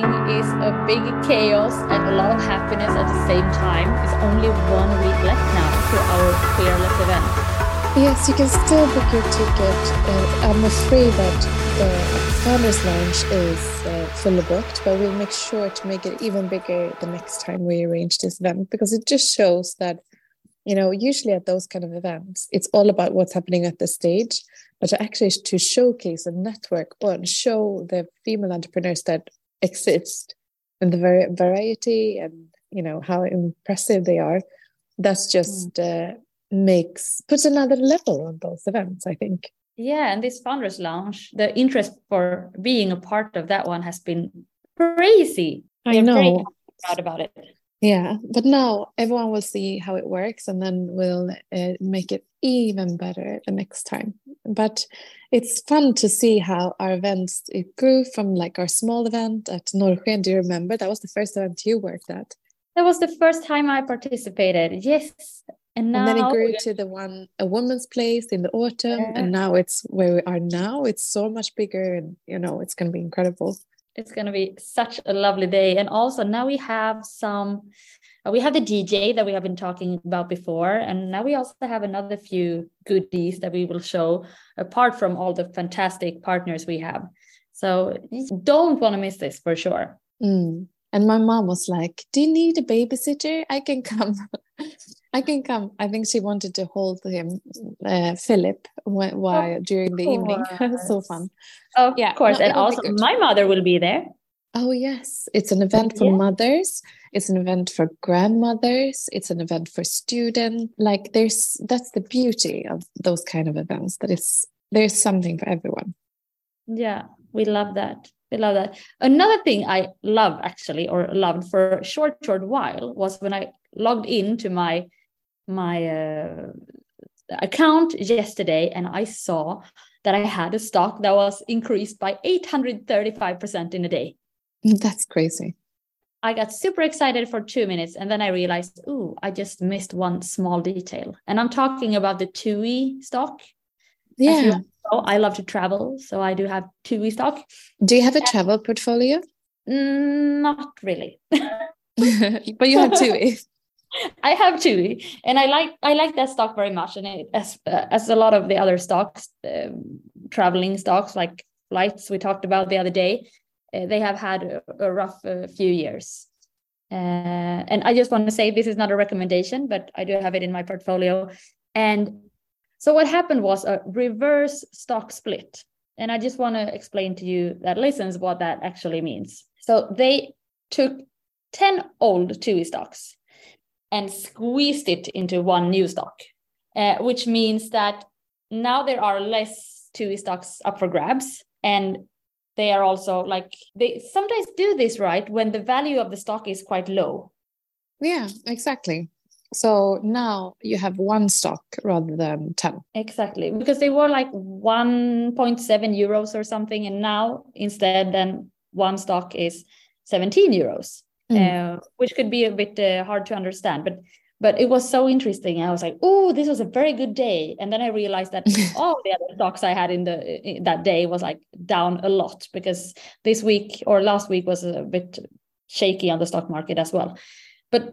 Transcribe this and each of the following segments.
is a big chaos and a lot of happiness at the same time. It's only one week left now to our fearless event. Yes, you can still book your ticket. Uh, I'm afraid that the founders lounge is uh, fully booked, but we'll make sure to make it even bigger the next time we arrange this event because it just shows that you know usually at those kind of events it's all about what's happening at the stage but to actually to showcase and network and show the female entrepreneurs that exist and the very variety and you know how impressive they are that's just mm. uh, makes puts another level on those events i think. Yeah and this founders lounge the interest for being a part of that one has been crazy. I know very proud about it yeah but now everyone will see how it works and then we'll uh, make it even better the next time but it's fun to see how our events it grew from like our small event at Norrsken. Do you remember that was the first event you worked at? That was the first time I participated. Yes. And, now, and then it grew to the one a woman's place in the autumn, yeah. and now it's where we are now. It's so much bigger, and you know it's going to be incredible. It's going to be such a lovely day, and also now we have some uh, we have the DJ that we have been talking about before, and now we also have another few goodies that we will show apart from all the fantastic partners we have. So don't want to miss this for sure. Mm. And my mom was like, "Do you need a babysitter? I can come. I can come." I think she wanted to hold him, uh, Philip, while during the evening. so fun. Oh, yeah, of course. No, and also, my mother will be there. Oh yes, it's an event for yeah. mothers. It's an event for grandmothers. It's an event for students. Like there's that's the beauty of those kind of events. That is there's something for everyone. Yeah, we love that. We love that. Another thing I love actually, or loved for a short, short while, was when I logged into my my uh, account yesterday and I saw that I had a stock that was increased by 835% in a day. That's crazy. I got super excited for two minutes and then I realized, ooh, I just missed one small detail. And I'm talking about the TUI stock. Yeah. Know, I love to travel. So I do have TUI stock. Do you have a travel portfolio? Mm, not really. but you have TUI. I have TUI, and I like I like that stock very much, and it, as uh, as a lot of the other stocks, um, traveling stocks like flights we talked about the other day, uh, they have had a, a rough uh, few years. Uh, and I just want to say this is not a recommendation, but I do have it in my portfolio. And so what happened was a reverse stock split. And I just want to explain to you that listens what that actually means. So they took 10 old TUI stocks and squeezed it into one new stock, uh, which means that now there are less TUI stocks up for grabs. And they are also like they sometimes do this right when the value of the stock is quite low. Yeah exactly. So now you have one stock rather than 10 exactly because they were like 1.7 euros or something and now instead then one stock is 17 euros mm. uh, which could be a bit uh, hard to understand but but it was so interesting. I was like, "Oh, this was a very good day," and then I realized that all the other stocks I had in the in that day was like down a lot because this week or last week was a bit shaky on the stock market as well. But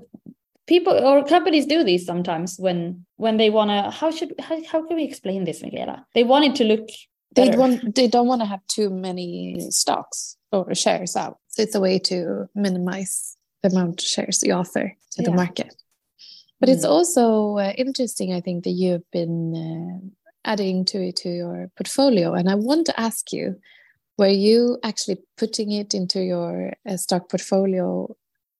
people or companies do these sometimes when when they want to. How should how, how can we explain this, Michaela? They wanted to look. They want. They don't want to have too many stocks or shares out. So it's a way to minimize the amount of shares you offer to yeah. the market. But mm. it's also uh, interesting, I think, that you've been uh, adding to it to your portfolio. And I want to ask you, were you actually putting it into your uh, stock portfolio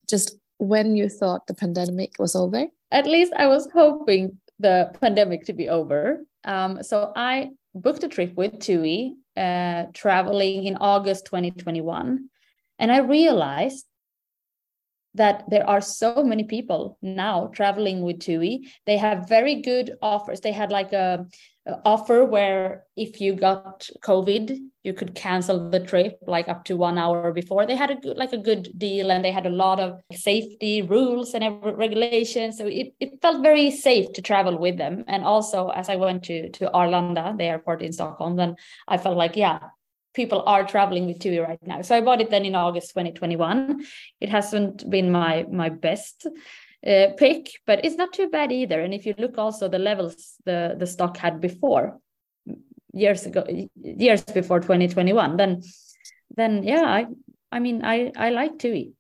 just when you thought the pandemic was over? At least I was hoping the pandemic to be over. Um, so I booked a trip with TUI, uh, traveling in August 2021. And I realized that there are so many people now traveling with TUI. They have very good offers. They had like a, a, offer where if you got COVID, you could cancel the trip like up to one hour before. They had a good, like a good deal, and they had a lot of safety rules and regulations. So it, it felt very safe to travel with them. And also, as I went to to Arlanda, the airport in Stockholm, then I felt like yeah, people are traveling with TUI right now. So I bought it then in August 2021. It hasn't been my my best uh, pick, but it's not too bad either. And if you look also the levels the the stock had before years ago, years before 2021, then then yeah, I I mean I I like TUI.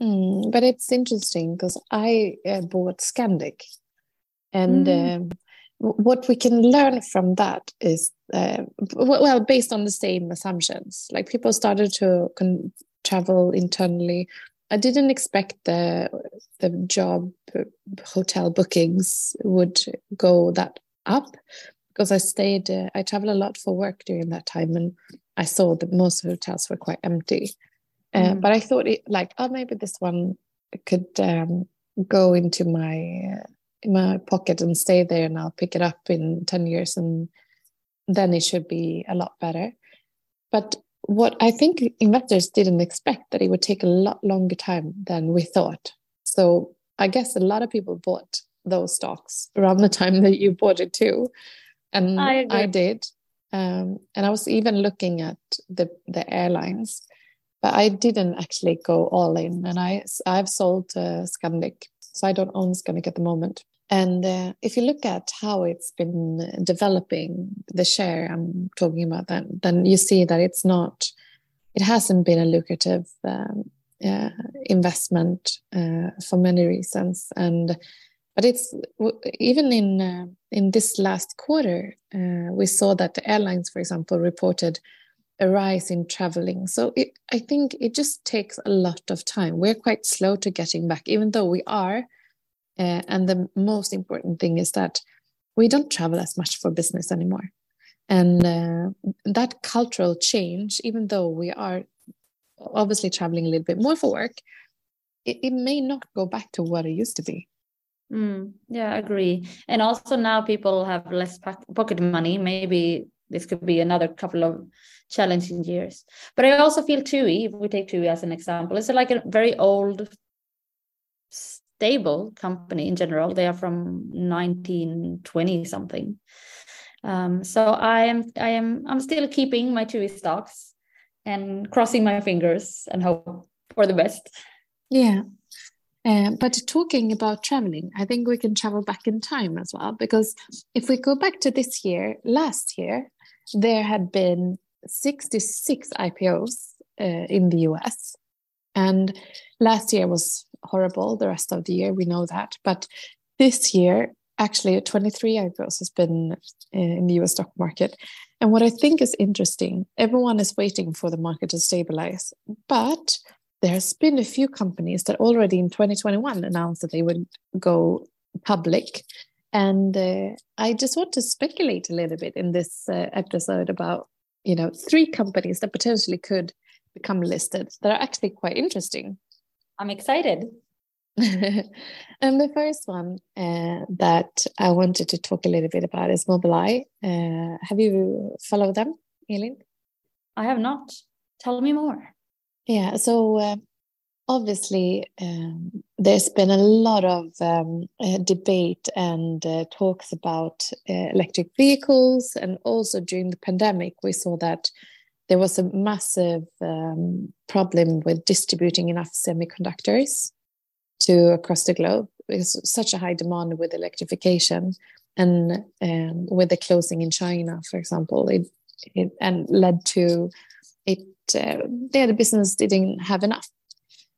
Mm, but it's interesting because I uh, bought Scandic, and mm. um, what we can learn from that is uh, well based on the same assumptions. Like people started to travel internally. I didn't expect the the job uh, hotel bookings would go that up because i stayed uh, i traveled a lot for work during that time and i saw that most hotels were quite empty. Uh, mm. but i thought it, like oh maybe this one could um, go into my uh, in my pocket and stay there and I'll pick it up in 10 years and then it should be a lot better. But what I think investors didn't expect that it would take a lot longer time than we thought. So I guess a lot of people bought those stocks around the time that you bought it too. And I, I did. Um, and I was even looking at the, the airlines, but I didn't actually go all in. And I, I've sold uh, Scandic, so I don't own Scandic at the moment. And uh, if you look at how it's been developing, the share I'm talking about, that, then you see that it's not, it hasn't been a lucrative um, uh, investment uh, for many reasons. And but it's even in uh, in this last quarter, uh, we saw that the airlines, for example, reported a rise in traveling. So it, I think it just takes a lot of time. We're quite slow to getting back, even though we are uh, and the most important thing is that we don't travel as much for business anymore. And uh, that cultural change, even though we are obviously traveling a little bit more for work, it, it may not go back to what it used to be. Mm, yeah, I agree. And also now people have less pocket money. Maybe this could be another couple of challenging years. But I also feel TUI, if we take TUI as an example, it's like a very old stable company in general. They are from 1920 something. Um, so I am I am I'm still keeping my TUI stocks and crossing my fingers and hope for the best. Yeah. Uh, but talking about traveling, I think we can travel back in time as well. Because if we go back to this year, last year, there had been 66 IPOs uh, in the US. And last year was horrible the rest of the year. We know that. But this year, actually, 23 IPOs has been uh, in the US stock market. And what I think is interesting, everyone is waiting for the market to stabilize. But there's been a few companies that already in 2021 announced that they would go public. And uh, I just want to speculate a little bit in this uh, episode about, you know, three companies that potentially could become listed that are actually quite interesting. I'm excited. and the first one uh, that I wanted to talk a little bit about is Mobileye. Uh, have you followed them, Elin? I have not. Tell me more. Yeah, so uh, obviously um, there's been a lot of um, uh, debate and uh, talks about uh, electric vehicles, and also during the pandemic, we saw that there was a massive um, problem with distributing enough semiconductors to across the globe because such a high demand with electrification and um, with the closing in China, for example, it, it and led to it. Uh, the business didn't have enough.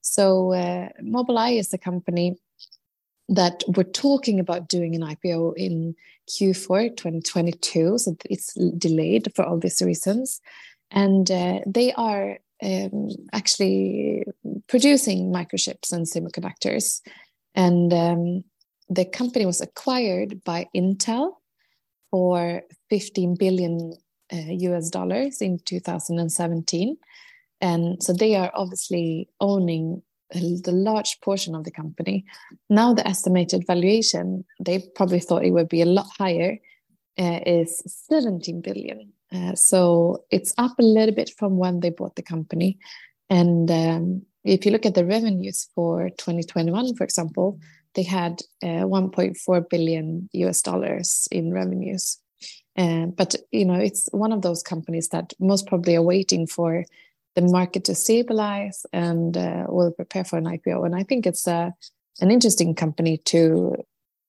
So uh, Mobileye is a company that we're talking about doing an IPO in Q4 2022. So it's delayed for obvious reasons and uh, they are um, actually producing microchips and semiconductors. And um, the company was acquired by Intel for 15 billion uh, US dollars in 2017. And so they are obviously owning the large portion of the company. Now, the estimated valuation, they probably thought it would be a lot higher, uh, is 17 billion uh, so it's up a little bit from when they bought the company. And um, if you look at the revenues for 2021, for example, they had uh, 1.4 billion US dollars in revenues. Uh, but you know, it's one of those companies that most probably are waiting for the market to stabilize and uh, will prepare for an IPO. And I think it's a an interesting company to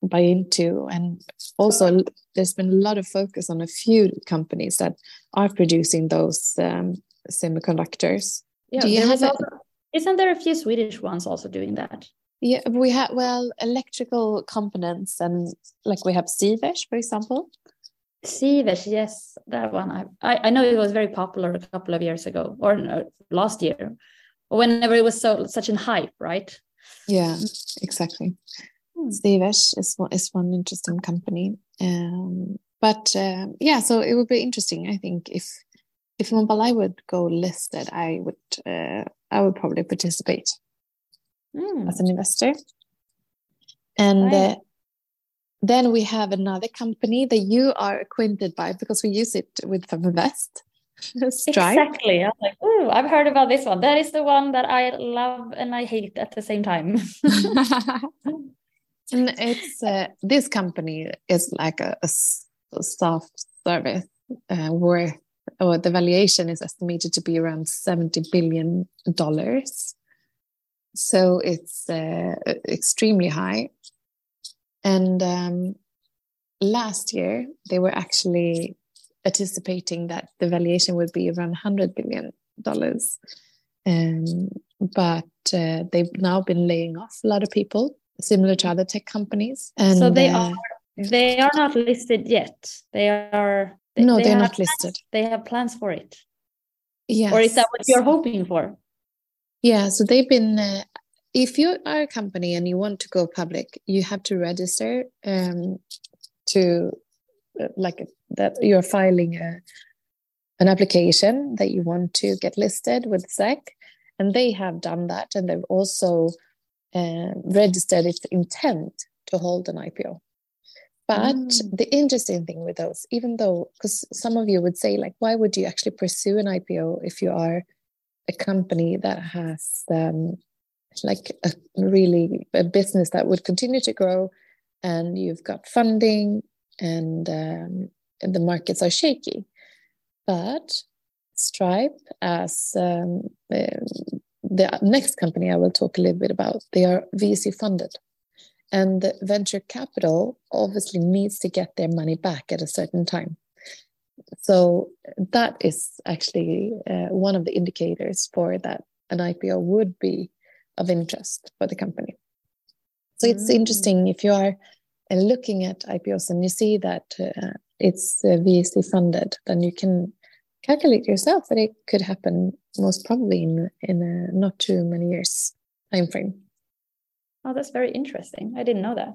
buy into. And also, there's been a lot of focus on a few companies that are producing those um, semiconductors. Yeah, Do you there have also, isn't there a few Swedish ones also doing that? Yeah, we have well electrical components and like we have Sivers, for example. Sivers, yes, that one. I, I I know it was very popular a couple of years ago or no, last year, whenever it was so such an hype, right? Yeah, exactly. Sivers is one is one interesting company. Um, but uh, yeah, so it would be interesting. I think if if Mobile would go listed, I would uh, I would probably participate Hmm. as an investor. And Right. uh, then we have another company that you are acquainted by because we use it with Feminvest. Stripe. Exactly. I was like, ooh, I've heard about this one. That is the one that I love and I hate at the same time. and it's uh, this company is like a soft service uh, where or the valuation is estimated to be around 70 billion dollars. So it's uh, extremely high. And um, last year they were actually anticipating that the valuation would be around 100 billion dollars. Um, but uh, they've now been laying off a lot of people similar to other tech companies and So they uh, are they are not listed yet. They are they, no they they're not plans- listed They have plans for it. yes. Or is that what you're hoping for? Yeah, so they've been. Uh, if you are a company and you want to go public, you have to register um, to uh, like that you're filing a, an application that you want to get listed with SEC, and they have done that, and they've also uh, registered its intent to hold an IPO. But Mm. the interesting thing with those, even though, because some of you would say, like, why would you actually pursue an IPO if you are a company that has um, like a really a business that would continue to grow and you've got funding and, um, and the markets are shaky but stripe as um, um, the next company i will talk a little bit about they are vc funded and the venture capital obviously needs to get their money back at a certain time so that is actually uh, one of the indicators for that an IPO would be of interest for the company. So it's Mm. interesting if you are uh, looking at IPOs and you see that uh, it's uh, VC funded, then you can calculate yourself that it could happen most probably in in a not too many years time frame. Oh, that's very interesting. I didn't know that.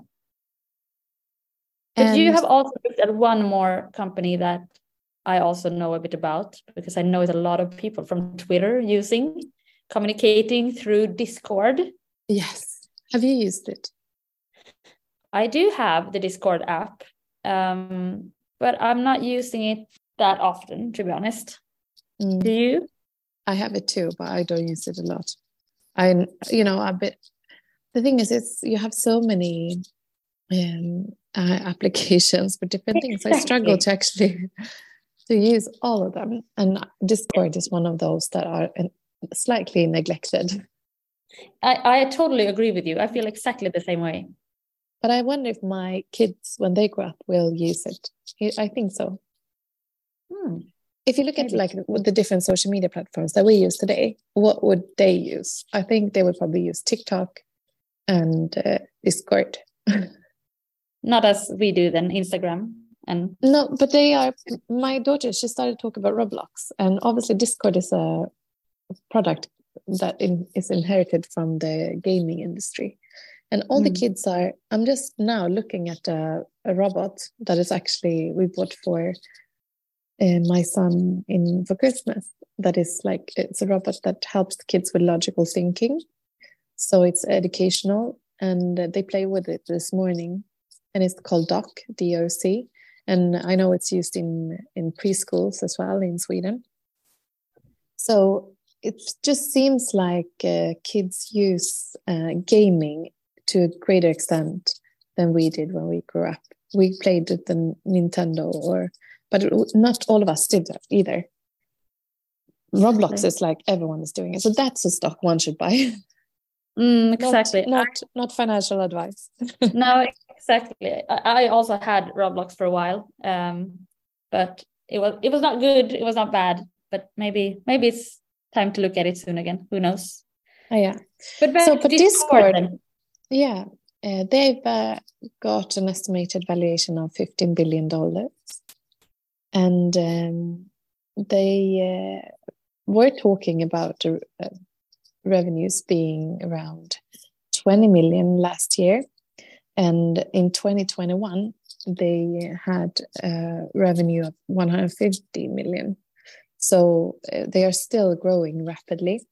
But you have also looked at one more company that I also know a bit about because I know it's a lot of people from Twitter using communicating through Discord. yes. Have you used it? I do have the Discord app, um, but I'm not using it that often, to be honest. Mm. Do you? I have it too, but I don't use it a lot. I, you know, a bit. The thing is, it's you have so many um, uh, applications for different things. I struggle to actually to use all of them, and Discord is one of those that are uh, slightly neglected. I, I totally agree with you. I feel exactly the same way. But I wonder if my kids, when they grow up, will use it. I think so. Hmm. If you look at like the different social media platforms that we use today, what would they use? I think they would probably use TikTok and uh, Discord. Not as we do then Instagram and No, but they are. My daughter, she started talking about Roblox, and obviously Discord is a product that in, is inherited from the gaming industry. And all the Mm. kids are. I'm just now looking at a, a robot that is actually we bought for uh, my son in for Christmas. That is like it's a robot that helps kids with logical thinking. So it's educational, and they play with it this morning, and it's called Doc D O C and I know it's used in in preschools as well in Sweden. So it just seems like uh, kids use uh, gaming to a greater extent than we did when we grew up. we played with the Nintendo or but not all of us did that either. Roblox is like everyone is doing it. So that's a stock one should buy. Mm, exactly. Not, not, not financial advice. no, exactly. I, I, also had Roblox for a while, um, but it was it was not good. It was not bad, but maybe maybe it's time to look at it soon again. Who knows? Oh, yeah. But so but Discord, Discord yeah, uh, they've uh, got an estimated valuation of fifteen billion dollars, and um, they uh, were talking about uh, revenues being around 20 million last year. And in 2021, they had a revenue of 150 million. So uh, they are still growing rapidly.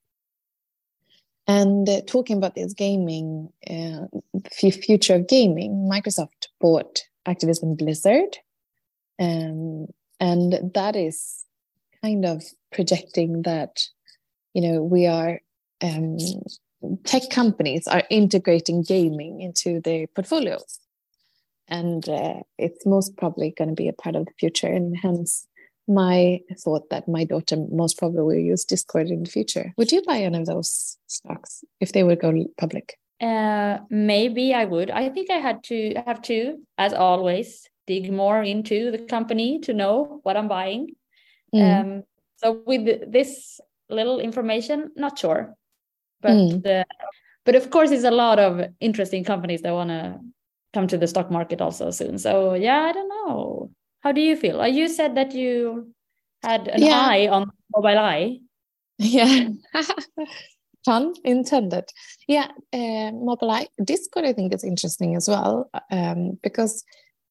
And uh, talking about this gaming, uh, future of gaming, Microsoft bought Activision Blizzard. Um, and that is kind of projecting that you know we are um, tech companies are integrating gaming into their portfolios and uh, it's most probably going to be a part of the future. And hence my thought that my daughter most probably will use discord in the future. Would you buy any of those stocks if they would go public? Uh maybe i would. I think i had to have to as always dig more into the company to know what i'm buying Mm. Um, so with this little information, not sure, but mm. uh, but of course, it's a lot of interesting companies that want to come to the stock market also soon. So yeah, I don't know. How do you feel? Uh, you said that you had an yeah. eye on Mobileye. Yeah. Pun intended. Yeah, uh, Mobileye. Discord, I think, is interesting as well um, because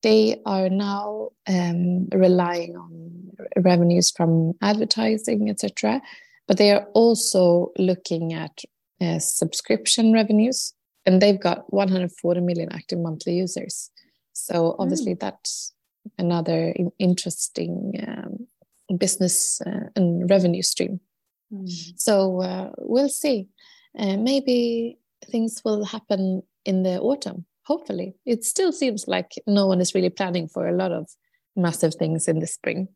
they are now um, relying on revenues from advertising, etc. But they are also looking at uh, subscription revenues, and they've got 140 million active monthly users. So obviously, mm. that's another interesting um, business uh, and revenue stream. Mm. So uh, we'll see. Uh, maybe things will happen in the autumn hopefully. It still seems like no one is really planning for a lot of massive things in the spring.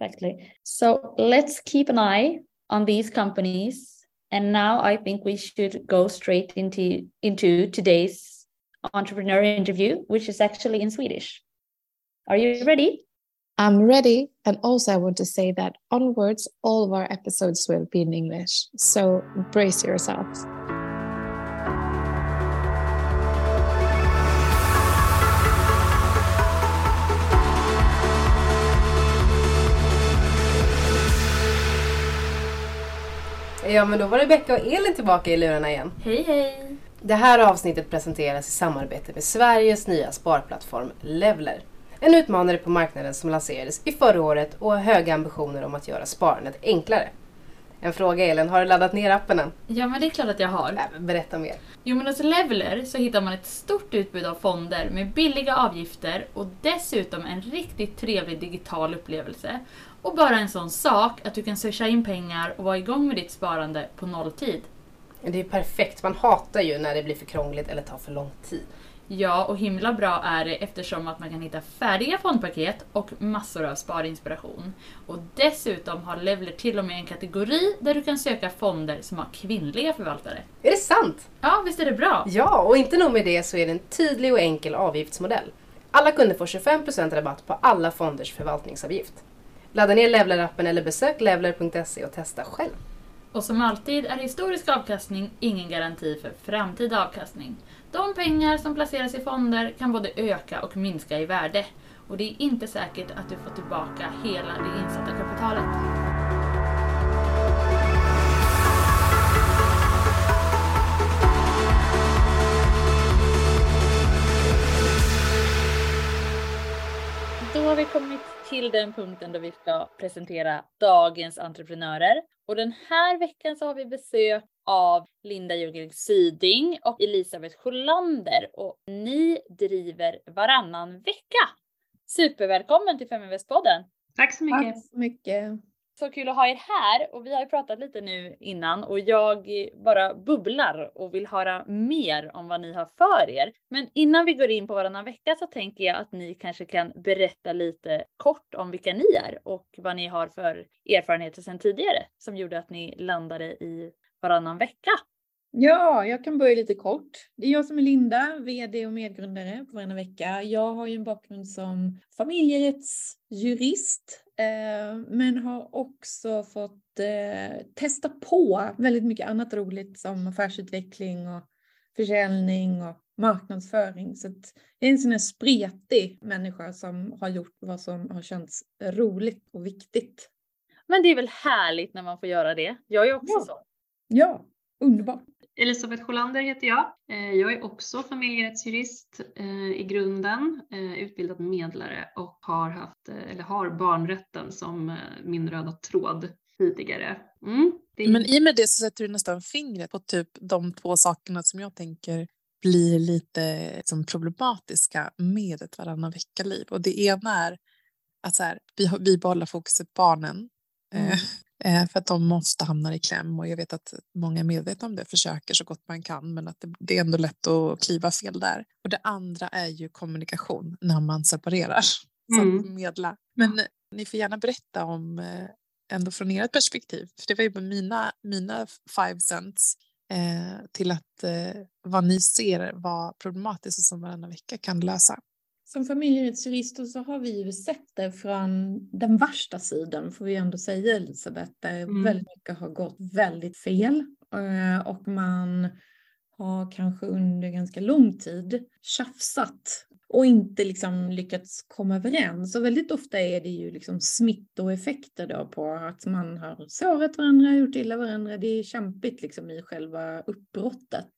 Exactly. So let's keep an eye on these companies. And now i think we should go straight into into today's entrepreneur interview which is actually in swedish. Are you ready? I'm ready. And also i want to say that onwards all of our episodes will be in english. So brace yourselves Ja men då var Rebecka och Elin tillbaka i lurarna igen. Hej hej! Det här avsnittet presenteras i samarbete med Sveriges nya sparplattform Levler. En utmanare på marknaden som lanserades i förra året och har höga ambitioner om att göra sparandet enklare. En fråga Elin, har du laddat ner appen än? Ja men det är klart att jag har. Ja, berätta mer. Jo men hos Leveler så hittar man ett stort utbud av fonder med billiga avgifter och dessutom en riktigt trevlig digital upplevelse. Och bara en sån sak att du kan swisha in pengar och vara igång med ditt sparande på nolltid. Det är perfekt, man hatar ju när det blir för krångligt eller tar för lång tid. Ja, och himla bra är det eftersom att man kan hitta färdiga fondpaket och massor av sparinspiration. Och dessutom har Levler till och med en kategori där du kan söka fonder som har kvinnliga förvaltare. Är det sant? Ja, visst är det bra? Ja, och inte nog med det så är det en tydlig och enkel avgiftsmodell. Alla kunder får 25% rabatt på alla fonders förvaltningsavgift. Ladda ner Levler-appen eller besök levler.se och testa själv. Och som alltid är historisk avkastning ingen garanti för framtida avkastning. De pengar som placeras i fonder kan både öka och minska i värde. Och det är inte säkert att du får tillbaka hela det insatta kapitalet. Då har vi kommit till den punkten då vi ska presentera dagens entreprenörer. Och den här veckan så har vi besök av Linda Ljunggren Syding och Elisabeth Sjölander och ni driver varannan vecka. Supervälkommen till Feminvest-podden! Tack så mycket! Tack så mycket! Så kul att ha er här och vi har ju pratat lite nu innan och jag bara bubblar och vill höra mer om vad ni har för er. Men innan vi går in på varannan vecka så tänker jag att ni kanske kan berätta lite kort om vilka ni är och vad ni har för erfarenheter sedan tidigare som gjorde att ni landade i varannan vecka. Ja, jag kan börja lite kort. Det är jag som är Linda, VD och medgrundare på Varannan vecka. Jag har ju en bakgrund som familjerättsjurist, men har också fått eh, testa på väldigt mycket annat roligt som affärsutveckling och försäljning och marknadsföring. Så att jag är en sån här spretig människa som har gjort vad som har känts roligt och viktigt. Men det är väl härligt när man får göra det. Jag är också Ja. så. Ja, underbart. Elisabeth Sjölander heter jag. Eh, Jag är också familjerättsjurist eh, i grunden, eh, utbildad medlare och har, haft, eller har barnrätten som min röda tråd tidigare. Mm, det Men i och med det så sätter du nästan fingret på typ de två sakerna som jag tänker blir lite som problematiska med ett varannan vecka-liv. Och det ena är att så här, vi, vi behåller fokuset på barnen. Mm. Eh, för att de måste hamna i kläm och jag vet att många är medvetna om det, försöker så gott man kan men att det, det är ändå lätt att kliva fel där. Och det andra är ju kommunikation när man separerar. Så Mm. att medla. Men eh, ni får gärna berätta om eh, ändå från ert perspektiv, för det var ju mina, mina five cents eh, till att eh, vad ni ser var problematiskt och som varannan vecka kan lösa. Som familjerättsjurister så har vi ju sett det från den värsta sidan, får vi ändå säga Elisabeth, där Mm. väldigt mycket har gått väldigt fel eh, och man har kanske under ganska lång tid tjafsat och inte liksom lyckats komma överens. Och väldigt ofta är det ju liksom smittoeffekter då på att man har sårat varandra, gjort illa varandra. Det är kämpigt liksom i själva uppbrottet.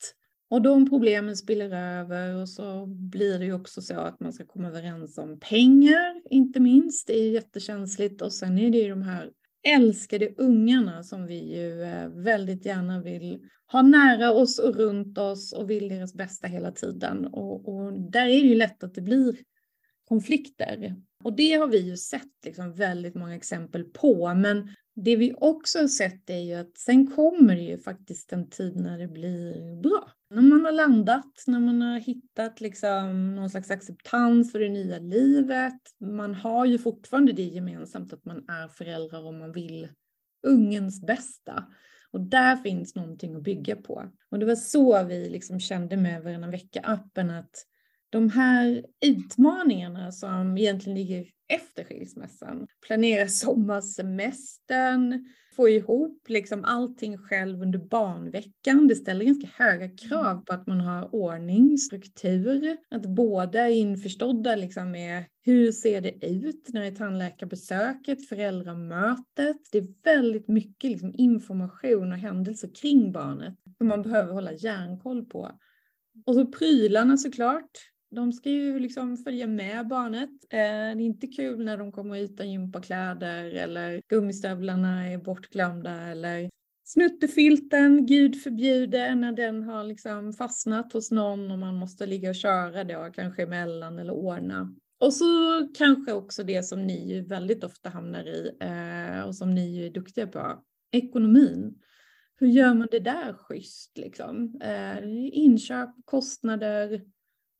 Och de problemen spiller över och så blir det ju också så att man ska komma överens om pengar, inte minst. Det är jättekänsligt. Och sen är det ju de här älskade ungarna som vi ju eh, väldigt gärna vill ha nära oss och runt oss och vill deras bästa hela tiden. Och, och där är det ju lätt att det blir konflikter. Och det har vi ju sett liksom väldigt många exempel på. Men det vi också har sett är ju att sen kommer det ju faktiskt en tid när det blir bra. När man har landat, när man har hittat liksom någon slags acceptans för det nya livet. Man har ju fortfarande det gemensamt att man är föräldrar och man vill ungens bästa. Och där finns någonting att bygga på. Och det var så vi liksom kände med Varannan vecka-appen att de här utmaningarna som egentligen ligger efter skilsmässan, planera sommarsemestern, få ihop liksom allting själv under barnveckan. Det ställer ganska höga krav på att man har ordning, struktur, att båda är införstådda liksom med hur ser det ut när det är tandläkarbesöket, föräldramötet. Det är väldigt mycket liksom information och händelser kring barnet som man behöver hålla järnkoll på. Och så prylarna såklart. De ska ju liksom följa med barnet. Eh, det är inte kul när de kommer utan gympakläder eller gummistövlarna är bortglömda eller snuttefilten, gud förbjude, när den har liksom fastnat hos någon och man måste ligga och köra då kanske emellan eller ordna. Och så kanske också det som ni ju väldigt ofta hamnar i eh, och som ni ju är duktiga på, ekonomin. Hur gör man det där schysst liksom? Eh, inköp, kostnader,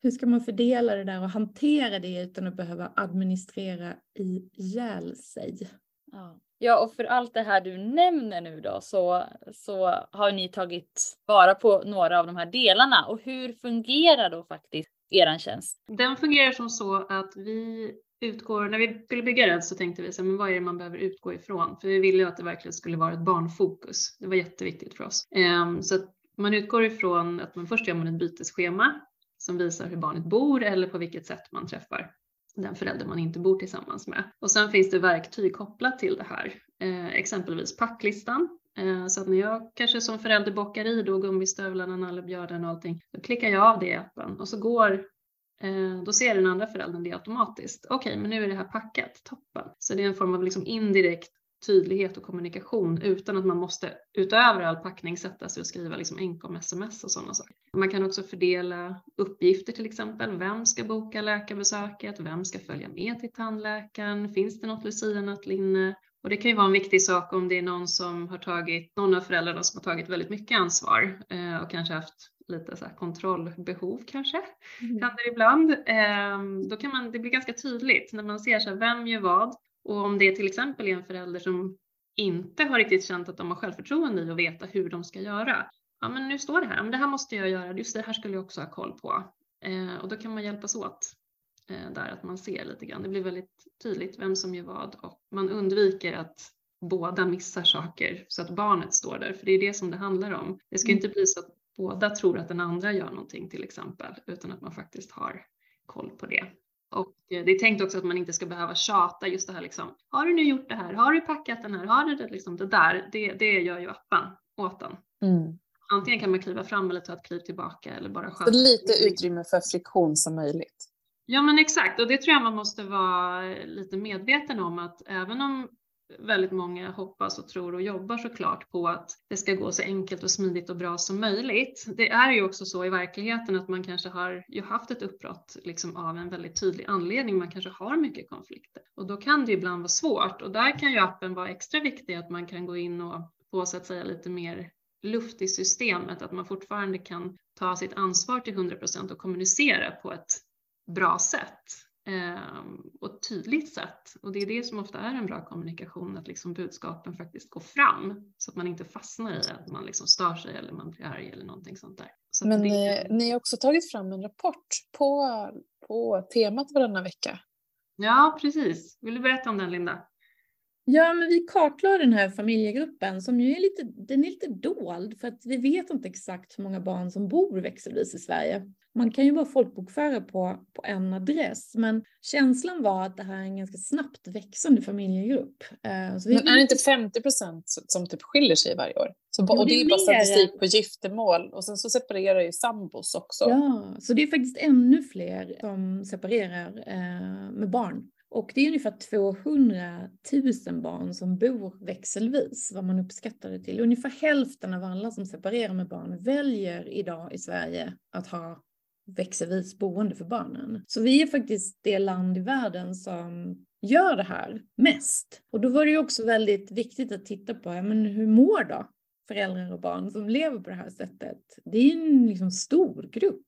hur ska man fördela det där och hantera det utan att behöva administrera ihjäl sig? Ja. ja, och för allt det här du nämner nu då så, så har ni tagit vara på några av de här delarna. Och hur fungerar då faktiskt eran tjänst? Den fungerar som så att vi utgår, när vi skulle bygga den så tänkte vi så här, men vad är det man behöver utgå ifrån? För vi ville ju att det verkligen skulle vara ett barnfokus. Det var jätteviktigt för oss. Ehm, så att man utgår ifrån att man först gör man ett bytesschema som visar hur barnet bor eller på vilket sätt man träffar den förälder man inte bor tillsammans med. Och sen finns det verktyg kopplat till det här, eh, exempelvis packlistan. Eh, så att när jag kanske som förälder bockar i då gummistövlarna, nallebjörnen och allting, då klickar jag av det i appen och så går eh, då ser den andra föräldern det automatiskt. Okej, men nu är det här packat, toppen. Så det är en form av liksom indirekt tydlighet och kommunikation utan att man måste utöver all packning sätta sig och skriva liksom enkom sms och sådana saker. Man kan också fördela uppgifter till exempel. Vem ska boka läkarbesöket? Vem ska följa med till tandläkaren? Finns det något lucianattlinne? Och det kan ju vara en viktig sak om det är någon som har tagit, någon av föräldrarna som har tagit väldigt mycket ansvar eh, och kanske haft lite så kontrollbehov kanske, mm. kan det ibland. Eh, då kan man, det blir ganska tydligt när man ser så här, vem gör vad och om det till exempel är en förälder som inte har riktigt känt att de har självförtroende i att veta hur de ska göra. Ja, men nu står det här, men det här måste jag göra, just det här skulle jag också ha koll på. Eh, och då kan man hjälpas åt eh, där, att man ser lite grann. Det blir väldigt tydligt vem som gör vad och man undviker att båda missar saker så att barnet står där, för det är det som det handlar om. Det ska mm. inte bli så att båda tror att den andra gör någonting till exempel, utan att man faktiskt har koll på det. Och eh, det är tänkt också att man inte ska behöva tjata just det här liksom. Har du nu gjort det här? Har du packat den här? Har du det liksom? Det där, det, det gör ju appen åt en. Mm. Antingen kan man kliva fram eller ta ett kliv tillbaka eller bara sköta. Så lite utrymme för friktion som möjligt. Ja men exakt och det tror jag man måste vara lite medveten om att även om väldigt många hoppas och tror och jobbar såklart på att det ska gå så enkelt och smidigt och bra som möjligt. Det är ju också så i verkligheten att man kanske har ju haft ett uppbrott liksom av en väldigt tydlig anledning. Man kanske har mycket konflikter och då kan det ibland vara svårt och där kan ju appen vara extra viktig att man kan gå in och få så att säga lite mer luft i systemet, att man fortfarande kan ta sitt ansvar till 100 procent och kommunicera på ett bra sätt och ett tydligt sätt. Och det är det som ofta är en bra kommunikation, att liksom budskapen faktiskt går fram så att man inte fastnar i att man liksom stör sig eller man blir arg eller någonting sånt där. Så Men det... ni har också tagit fram en rapport på, på temat varannan vecka. Ja, precis. Vill du berätta om den, Linda? Ja, men vi kartlade den här familjegruppen som ju är lite, den är lite dold för att vi vet inte exakt hur många barn som bor växelvis i Sverige. Man kan ju bara folkbokföra på, på en adress, men känslan var att det här är en ganska snabbt växande familjegrupp. Eh, så men är det inte 50 procent som typ skiljer sig varje år? Så, och det är ju bara statistik på giftermål och sen så separerar ju sambos också. Ja, så det är faktiskt ännu fler som separerar eh, med barn. Och det är ungefär 200 000 barn som bor växelvis, vad man uppskattar det till. Ungefär hälften av alla som separerar med barn väljer idag i Sverige att ha växelvis boende för barnen. Så vi är faktiskt det land i världen som gör det här mest. Och då var det ju också väldigt viktigt att titta på, ja, men hur mår då föräldrar och barn som lever på det här sättet? Det är ju en liksom stor grupp.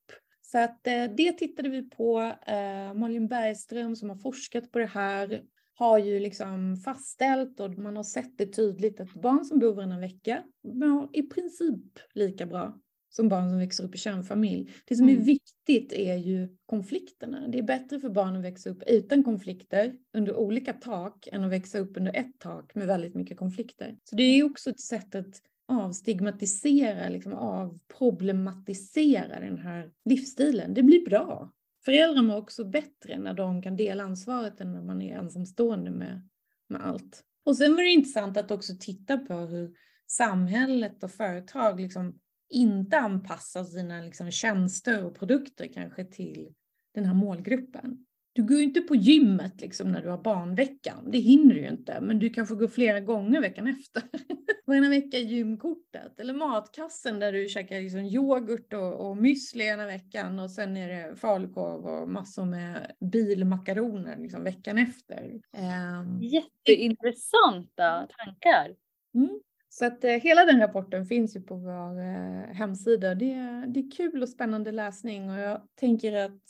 Så att eh, det tittade vi på. Eh, Malin Bergström som har forskat på det här har ju liksom fastställt och man har sett det tydligt att barn som bor varannan vecka mår i princip lika bra som barn som växer upp i kärnfamilj. Det som är mm. viktigt är ju konflikterna. Det är bättre för barn att växa upp utan konflikter under olika tak än att växa upp under ett tak med väldigt mycket konflikter. Så det är också ett sätt att avstigmatisera, liksom avproblematisera den här livsstilen. Det blir bra. Föräldrar mår också bättre när de kan dela ansvaret än när man är ensamstående med, med allt. Och sen var det intressant att också titta på hur samhället och företag liksom inte anpassar sina liksom tjänster och produkter kanske till den här målgruppen. Du går ju inte på gymmet liksom när du har barnveckan. Det hinner du ju inte. Men du kanske går flera gånger veckan efter. Varannan vecka är gymkortet. Eller matkassen där du käkar liksom yoghurt och, och müsli ena veckan. Och sen är det falukorv och massor med bilmakaroner liksom veckan efter. Um, Jätteintressanta tankar. Mm. Så att eh, hela den rapporten finns ju på vår eh, hemsida. Det, det är kul och spännande läsning och jag tänker att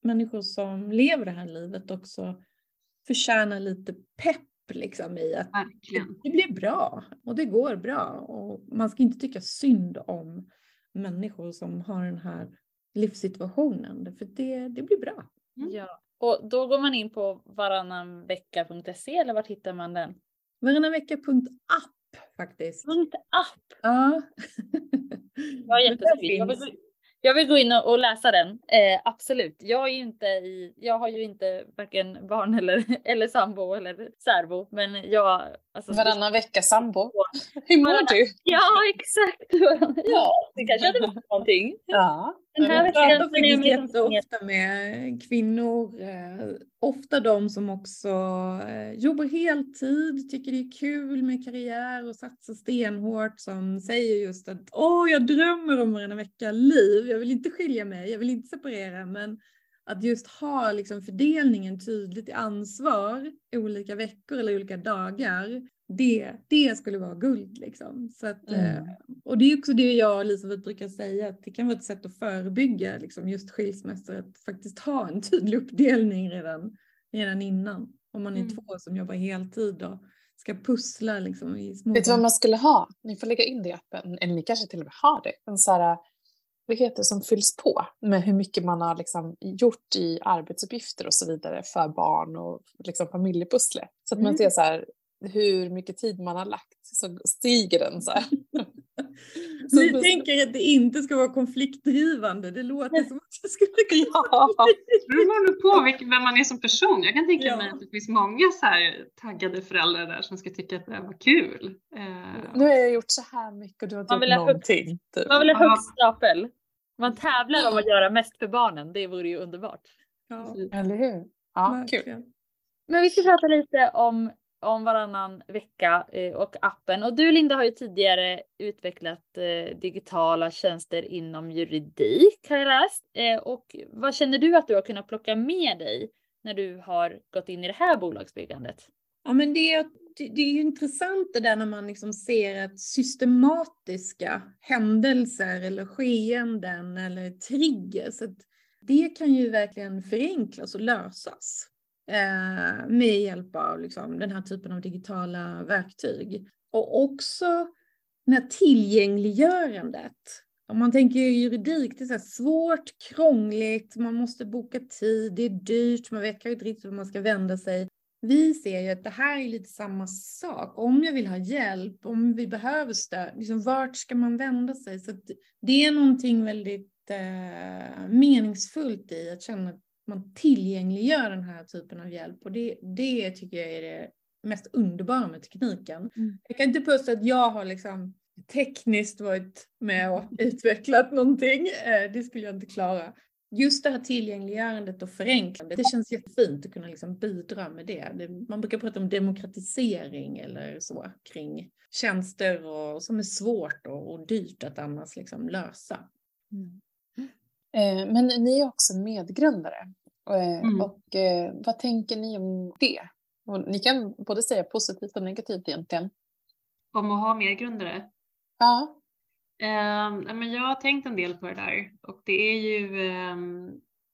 människor som lever det här livet också förtjänar lite pepp liksom i att Verkligen. det blir bra och det går bra och man ska inte tycka synd om människor som har den här livssituationen för det, det blir bra. Mm. Ja, och då går man in på varannanvecka.se eller var hittar man den? Varannanvecka.app faktiskt. Punkt app? Ja. ja, jättefint. Jag vill gå in och läsa den. Eh, absolut. Jag är ju inte i, jag har ju inte varken barn eller, eller sambo eller särbo, men jag. Alltså, Varannan vecka sambo. Hur mår du? Ja, exakt. Ja, det kanske hade varit någonting. Ja. Den här jag pratar faktiskt jätteofta med kvinnor, eh, ofta de som också eh, jobbar heltid, tycker det är kul med karriär och satsar stenhårt som säger just att åh, jag drömmer om varannan vecka liv, jag vill inte skilja mig, jag vill inte separera, men att just ha liksom fördelningen tydligt i ansvar olika veckor eller olika dagar. Det, det skulle vara guld liksom. Så att, Mm. eh, och det är också det jag och Elisabeth brukar säga, att det kan vara ett sätt att förebygga liksom, just skilsmässor, att faktiskt ha en tydlig uppdelning redan, redan innan. Om man är Mm. två som jobbar heltid och ska pussla liksom, i små... Vet du vad man skulle ha? Ni får lägga in det i appen, eller ni kanske till och med har det. En så här, heter det, som fylls på med hur mycket man har liksom gjort i arbetsuppgifter och så vidare för barn och liksom familjepusslet. Så att man Mm. ser så här, hur mycket tid man har lagt så stiger den så här. Så Ni pusslet- tänker att det inte ska vara konfliktdrivande, det låter som att det skulle kunna Ja. Det beror nog på vem man är som person. Jag kan tänka Ja. mig att det finns många så här taggade föräldrar där som ska tycka att det här var kul. Eh, Nu har jag gjort så här mycket och du har inte Man vill gjort någonting. Typ. Man vill ha högst stapel. Man tävlar om att göra mest för barnen. Det vore ju underbart. Ja, Eller hur? Ja, kul. Men vi ska prata lite om, om varannan vecka eh, och appen. Och du Linda har ju tidigare utvecklat eh, digitala tjänster inom juridik har jag läst. Eh, och vad känner du att du har kunnat plocka med dig när du har gått in i det här bolagsbyggandet? Ja, men det, är- det, det är ju intressant det där när man liksom ser att systematiska händelser eller skeenden eller triggers. Att det kan ju verkligen förenklas och lösas eh, med hjälp av liksom, den här typen av digitala verktyg. Och också när tillgängliggörandet. Om man tänker juridik, det är så här svårt, krångligt, man måste boka tid, det är dyrt, man vet kanske inte riktigt vart man ska vända sig. Vi ser ju att det här är lite samma sak. Om jag vill ha hjälp, om vi behöver stöd, liksom vart ska man vända sig? Så det är någonting väldigt eh, meningsfullt i att känna att man tillgängliggör den här typen av hjälp. Och det, det tycker jag är det mest underbara med tekniken. Mm. Jag kan inte påstå att jag har liksom tekniskt varit med och utvecklat någonting. Eh, det skulle jag inte klara. Just det här tillgängliggörandet och förenklandet, det känns jättefint att kunna liksom bidra med det. det. Man brukar prata om demokratisering eller så kring tjänster och, som är svårt och, och dyrt att annars liksom lösa. Eh, Men ni är också medgrundare. Eh, Mm. Och eh, vad tänker ni om det? Och ni kan både säga positivt och negativt egentligen. Om att ha mer grundare. Ja. Eh, men jag har tänkt en del på det där och det är ju eh,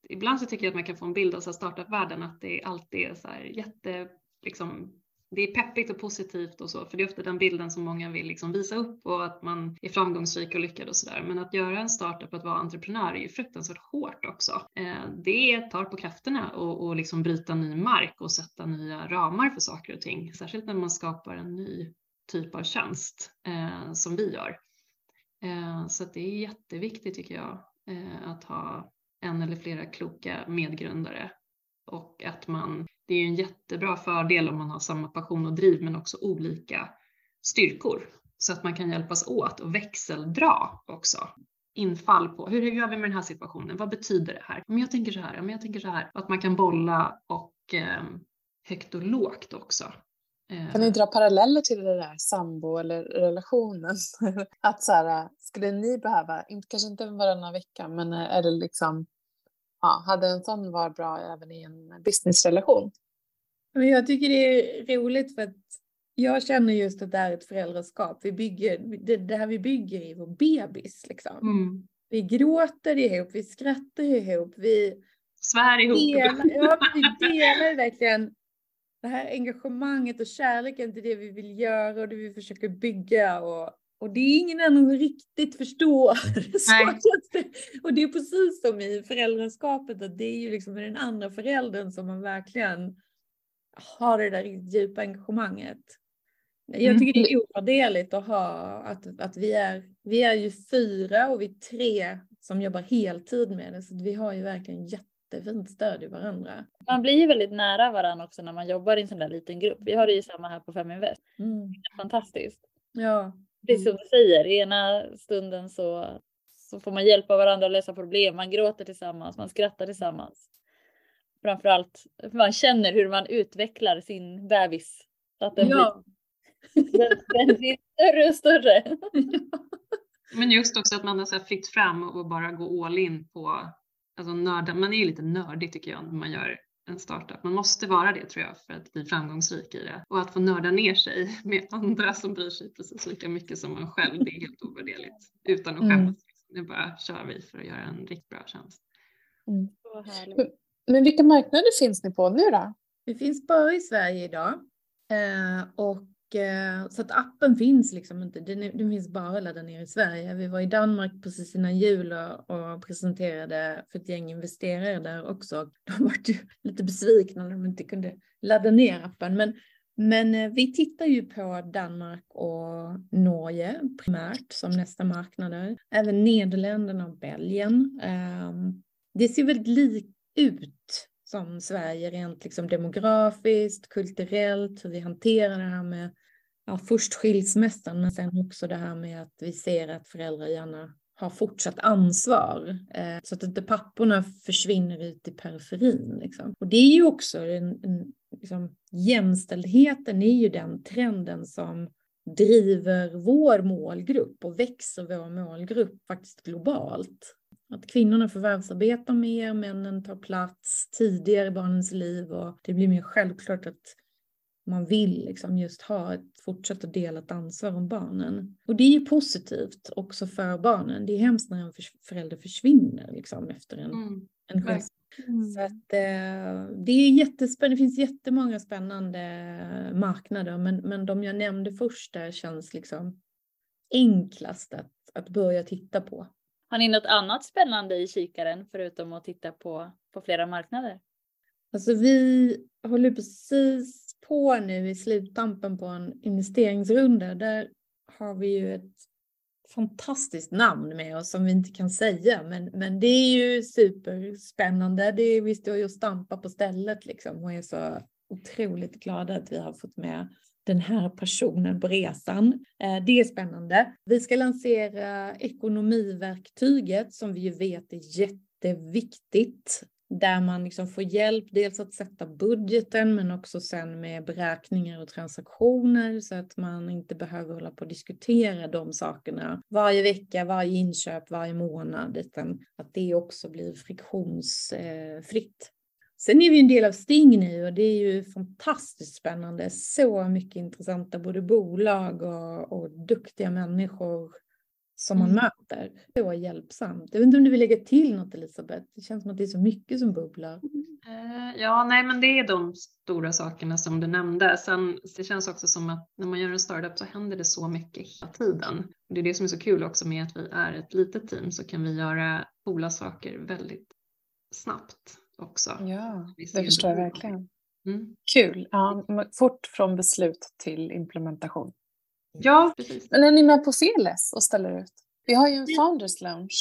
ibland så tycker jag att man kan få en bild av så startup-världen att det alltid är så här jätte, liksom, det är peppigt och positivt och så, för det är ofta den bilden som många vill liksom visa upp och att man är framgångsrik och lyckad och sådär. Men att göra en startup, att vara entreprenör är ju fruktansvärt hårt också. Eh, det tar på krafterna och, och liksom bryta ny mark och sätta nya ramar för saker och ting, särskilt när man skapar en ny typ av tjänst eh, som vi gör. Eh, så att det är jätteviktigt tycker jag eh, att ha en eller flera kloka medgrundare och att man, det är ju en jättebra fördel om man har samma passion och driv men också olika styrkor så att man kan hjälpas åt och växeldra också infall på hur gör vi med den här situationen? Vad betyder det här? Om jag tänker så här, om jag tänker så här. Att man kan bolla och eh, högt och lågt också. Eh, Kan ni dra paralleller till det där sambo eller relationen? att så här, skulle ni behöva, inte, kanske inte varannan vecka, men är det liksom, ja, hade en sån varit bra även i en businessrelation? Jag tycker det är roligt för att jag känner just att det är ett föräldraskap. Vi bygger, det, det här vi bygger är vår bebis liksom. mm, Vi gråter ihop, vi skrattar ihop, vi svär ihop. delar, ja, vi delar verkligen det här engagemanget och kärleken till det vi vill göra och det vi försöker bygga. Och, och det är ingen annan riktigt förstår. Det. Och det är precis som i föräldraskapet, att det är ju liksom med den andra föräldern som man verkligen har det där djupa engagemanget. Jag Mm. tycker det är ovärderligt att ha att, att vi, är, vi är ju fyra och vi är tre som jobbar heltid med det. Så vi har ju verkligen jättefint stöd i varandra. Man blir ju väldigt nära varandra också när man jobbar i en sån där liten grupp. Vi har det ju samma här på Feminvest. Mm. Fantastiskt. Ja. Precis som du säger, i ena stunden så, så får man hjälpa varandra att lösa problem. Man gråter tillsammans, man skrattar tillsammans. Framförallt, man känner hur man utvecklar sin bebis. Så att den, Ja. blir, den, den blir större och större. Men just också att man har så här fritt fram och bara gå all in på alltså nörda, man är ju lite nördig tycker jag när man gör en startup. Man måste vara det tror jag för att bli framgångsrik i det. Och att få nörda ner sig med andra som bryr sig precis lika mycket som man själv, det är helt ovärderligt. Utan att Mm. skämmas. Nu bara kör vi för att göra en riktigt bra tjänst. Härligt. Men, men vilka marknader finns ni på nu då? Vi finns bara i Sverige idag. Eh, och Eh, så att appen finns liksom inte. Den, är- den finns bara laddad ner i Sverige. Vi var i Danmark precis innan jul och, och presenterade för ett gäng investerare där också. De var ju lite besvikna när de inte kunde ladda ner appen. Men, men eh, vi tittar ju på Danmark och Norge primärt som nästa marknader. Även Nederländerna och Belgien. Ehm, det ser väldigt likt ut som Sverige rent liksom demografiskt, kulturellt, hur vi hanterar det här med ja, först skilsmässan men sen också det här med att vi ser att föräldrar gärna har fortsatt ansvar eh, så att inte papporna försvinner ut i periferin. Liksom. Och det är ju också en, en liksom, jämställdheten är ju den trenden som driver vår målgrupp och växer vår målgrupp faktiskt globalt. Att kvinnorna förvärvsarbetar mer, männen tar plats tidigare i barnens liv och det blir mer självklart att man vill liksom just ha ett fortsatt delat ansvar om barnen. Och det är ju positivt också för barnen. Det är hemskt när en förälder försvinner liksom efter en, Mm. en skilsmässa. Så att, eh, det är jättespännande. Det finns jättemånga spännande marknader, men, men de jag nämnde först där känns liksom enklast att, att börja titta på. Har ni något annat spännande i kikaren förutom att titta på, på flera marknader? Alltså vi håller precis på nu i sluttampen på en investeringsrunda. Där har vi ju ett fantastiskt namn med oss som vi inte kan säga. Men, men det är ju superspännande. Det är, vi står ju och stampar på stället liksom och är så otroligt glada att vi har fått med den här personen på resan. Eh, det är spännande. Vi ska lansera ekonomiverktyget som vi ju vet är jätteviktigt där man liksom får hjälp dels att sätta budgeten men också sen med beräkningar och transaktioner så att man inte behöver hålla på och diskutera de sakerna varje vecka, varje inköp, varje månad utan att det också blir friktionsfritt. Sen är vi en del av Sting nu och det är ju fantastiskt spännande. Så mycket intressanta både bolag och, och duktiga människor som man Mm. möter. Så hjälpsamt. Jag vet inte om du vill lägga till något Elisabeth? Det känns som att det är så mycket som bubblar. Eh, Ja, nej, men det är de stora sakerna som du nämnde. Sen det känns också som att när man gör en startup så händer det så mycket hela tiden. Det är det som är så kul också med att vi är ett litet team så kan vi göra coola saker väldigt snabbt också. Ja, det förstår jag verkligen. Mm. Kul. Ja, fort från beslut till implementation. Ja, precis. Men är ni med på Fearless och ställer ut? Vi har ju en Founders Lounge.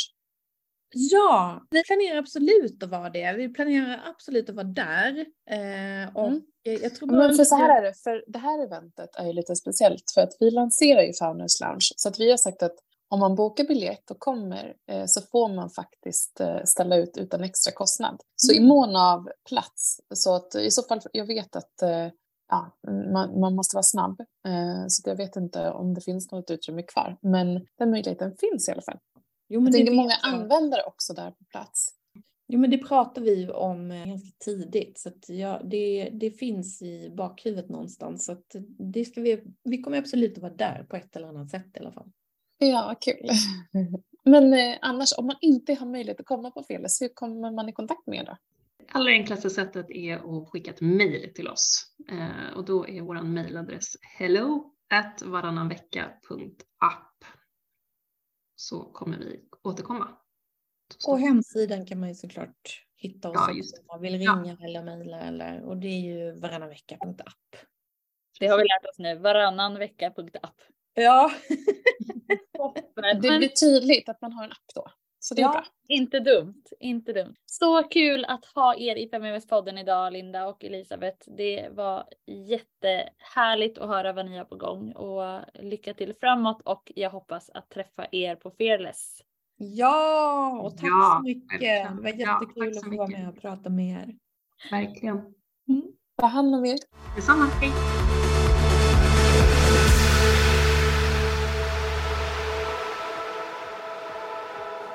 Ja, vi planerar absolut att vara det. Vi planerar absolut att vara där. Eh, och Mm. jag tror bara Men för så här är det, för det här eventet är ju lite speciellt för att vi lanserar ju Founders Lounge. Så att vi har sagt att om man bokar biljett och kommer eh, så får man faktiskt eh, ställa ut utan extra kostnad. Så i Mm. mån av plats, så att i så fall, jag vet att eh, ja, man, man måste vara snabb. Eh, så jag vet inte om det finns något utrymme kvar. Men den möjligheten finns i alla fall. Jo, men Jag det tänker många jag. användare också där på plats. Jo, men det pratar vi om eh, ganska tidigt. Så att ja, det, det finns i bakhuvudet någonstans. Så att det ska vi, vi kommer absolut att vara där på ett eller annat sätt i alla fall. Ja, kul. Men eh, annars, om man inte har möjlighet att komma på Fearless, hur kommer man i kontakt med er då? Allra enklaste sättet är att skicka ett mejl till oss eh, och då är vår mejladress hello at varannanvecka.app. Så kommer vi återkomma. Så På hemsidan kan man ju såklart hitta oss Ja, om man vill Ja. ringa eller mejla eller och det är ju varannanvecka.app. Det har vi lärt oss nu. Varannan vecka.app. Ja. Det blir tydligt att man har en app då. Så det är Ja. bra. Inte dumt, inte dumt. Så kul att ha er i Feminvest-podden idag, Linda och Elisabeth. Det var jättehärligt att höra vad ni har på gång och lycka till framåt och jag hoppas att träffa er på Fearless. Ja, och tack Ja, så mycket. verkligen. Det var Ja, jättekul så att få vara med och prata med er. Verkligen. Ta hand om er. Detsamma. Hej.